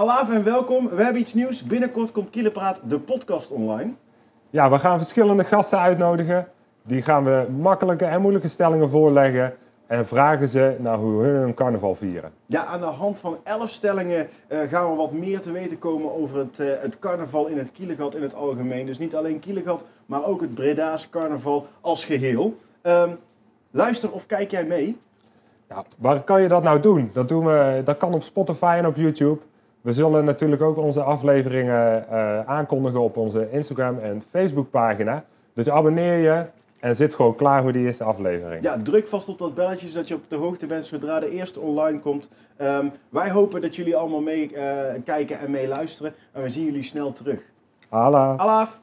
Alaaf en welkom. We hebben iets nieuws. Binnenkort komt Kielepraat, de podcast online. Ja, we gaan verschillende gasten uitnodigen. Die gaan we makkelijke en moeilijke stellingen voorleggen. En vragen ze naar hoe hun hun carnaval vieren. Ja, aan de hand van elf stellingen eh, gaan we wat meer te weten komen over het, eh, het carnaval in het Kielegat in het algemeen. Dus niet alleen Kielegat, maar ook het Breda's carnaval als geheel. Ehm, luister of kijk jij mee? Ja, waar kan je dat nou doen? Dat, doen we, dat kan op Spotify en op YouTube. We zullen natuurlijk ook onze afleveringen eh, aankondigen op onze Instagram en Facebook pagina. Dus abonneer je en zit gewoon klaar voor die eerste aflevering. Ja, druk vast op dat belletje zodat je op de hoogte bent zodra de eerste online komt. Ehm, wij hopen dat jullie allemaal mee eh, kijken en meeluisteren. En we zien jullie snel terug. Hala. Alaaf!